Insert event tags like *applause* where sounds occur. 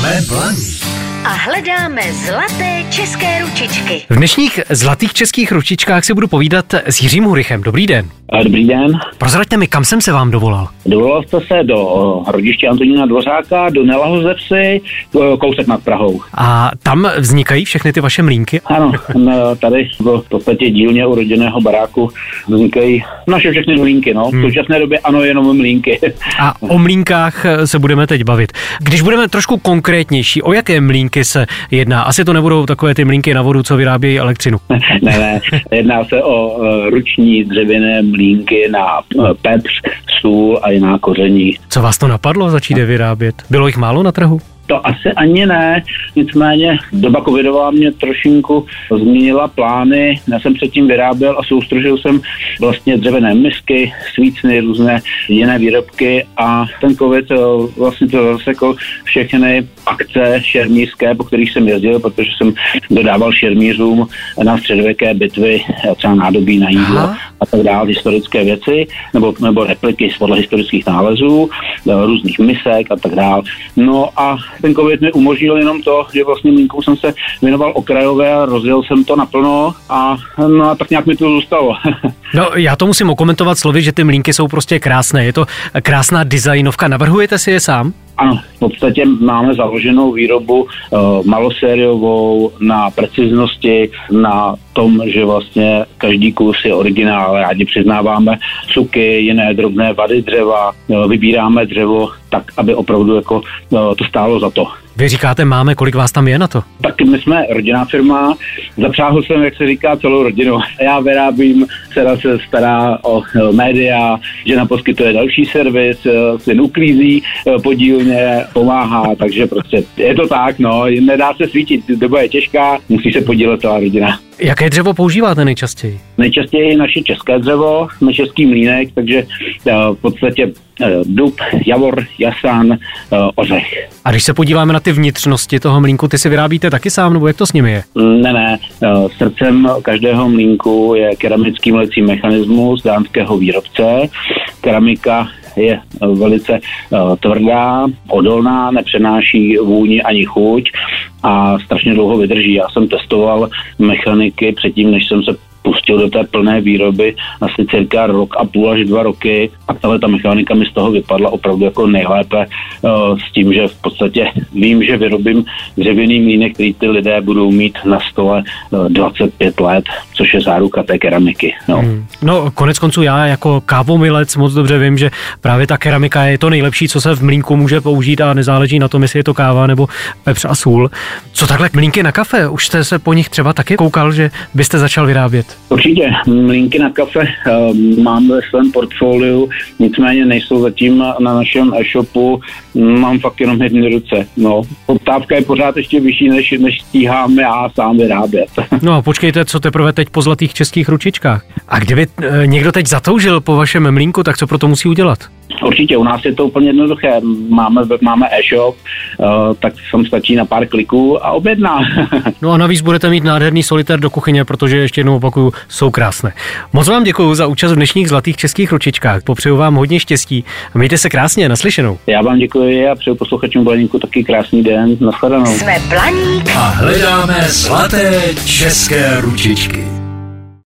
Jsme blaní a hledáme zlaté české ručičky. V dnešních zlatých českých ručičkách si budu povídat s Jiřím Hurichem. Dobrý den. Dobrý den. Prozraďte mi, kam jsem se vám dovolal? Dovolal jste se do rodiště Antonína Dvořáka, do Nelahozevsy, kousek nad Prahou. A tam vznikají všechny ty vaše mlínky? Ano, tady v podstatě dílně u rodinného baráku vznikají naše všechny mlínky. No. V hmm. současné době ano, jenom mlínky. A o mlínkách se budeme teď bavit. Když budeme trošku konkrétnější, o jaké mlínky se jedná? Asi to nebudou takové ty mlínky na vodu, co vyrábějí elektřinu. *laughs* ne, ne, jedná se o ruční dřevěné mlínky mlínky na eh, pepř, sůl a jiná koření. Co vás to napadlo začít je vyrábět? Bylo jich málo na trhu? To asi ani ne, nicméně doba covidová mě trošinku změnila plány. Já jsem předtím vyráběl a soustředil jsem vlastně dřevěné misky, svícny, různé jiné výrobky a ten covid eh, vlastně to zasekl všechny akce šermířské, po kterých jsem jezdil, protože jsem dodával šermířům na středověké bitvy, třeba nádobí na jídlo Aha. A tak dále, historické věci, nebo, nebo repliky podle historických nálezů, eh, různých misek a tak dále. No a ten covid mi umožnil jenom to, že vlastně mínkou jsem se věnoval okrajové a rozjel jsem to naplno a, no a tak nějak mi to zůstalo. *laughs* no já to musím okomentovat slovy, že ty mlínky jsou prostě krásné. Je to krásná designovka. Navrhujete si je sám? Ano, v podstatě máme založenou výrobu uh, malosériovou na preciznosti, na tom, že vlastně každý kus je originál, rádi přiznáváme cuky, jiné drobné vady dřeva, vybíráme dřevo tak, aby opravdu jako uh, to stálo za to. Vy říkáte máme, kolik vás tam je na to? Tak my jsme rodinná firma, zapřáhl jsem, jak se říká, celou rodinu. Já vyrábím, dcera se stará o média, žena poskytuje další servis, syn uklízí podílně, pomáhá, takže prostě je to tak, no, nedá se svítit, doba je těžká, musí se podílet celá rodina. Jaké dřevo používáte nejčastěji? Nejčastěji naše české dřevo, jsme český mlínek, takže v podstatě dub, javor, jasan, ořech. A když se podíváme na ty vnitřnosti toho mlínku, ty si vyrábíte taky sám, nebo jak to s nimi je? Ne, ne. Srdcem každého mlínku je keramický mlecí mechanismus dánského výrobce. Keramika je velice tvrdá, odolná, nepřenáší vůni ani chuť a strašně dlouho vydrží. Já jsem testoval mechaniky předtím, než jsem se pustil do té plné výroby asi cirka rok a půl až dva roky a tahle ta mechanika mi z toho vypadla opravdu jako nejlépe uh, s tím, že v podstatě vím, že vyrobím dřevěný mlínek, který ty lidé budou mít na stole uh, 25 let, což je záruka té keramiky. No. Hmm. no konec konců já jako kávomilec moc dobře vím, že právě ta keramika je to nejlepší, co se v mlínku může použít a nezáleží na tom, jestli je to káva nebo pepř a sůl. Co takhle mlínky na kafe? Už jste se po nich třeba taky koukal, že byste začal vyrábět? Určitě. Mlínky na kafe uh, mám ve svém portfoliu, nicméně nejsou zatím na našem e-shopu. Mám fakt jenom jedny ruce. No, poptávka je pořád ještě vyšší, než, než stíhám já sám vyrábět. *laughs* No a počkejte, co teprve teď po zlatých českých ručičkách. A kdyby e, někdo teď zatoužil po vašem mlínku, tak co pro to musí udělat? Určitě, u nás je to úplně jednoduché. Máme, máme e-shop, uh, tak tam stačí na pár kliků a objedná. *laughs* no a navíc budete mít nádherný solitér do kuchyně, protože ještě jednou opakuju, jsou krásné. Moc vám děkuji za účast v dnešních zlatých českých ručičkách. Popřeju vám hodně štěstí a mějte se krásně, naslyšenou. Já vám děkuji a přeju posluchačům Blaníku taky krásný den. Nashledanou. Jsme Blaník a hledáme zlaté české ručičky.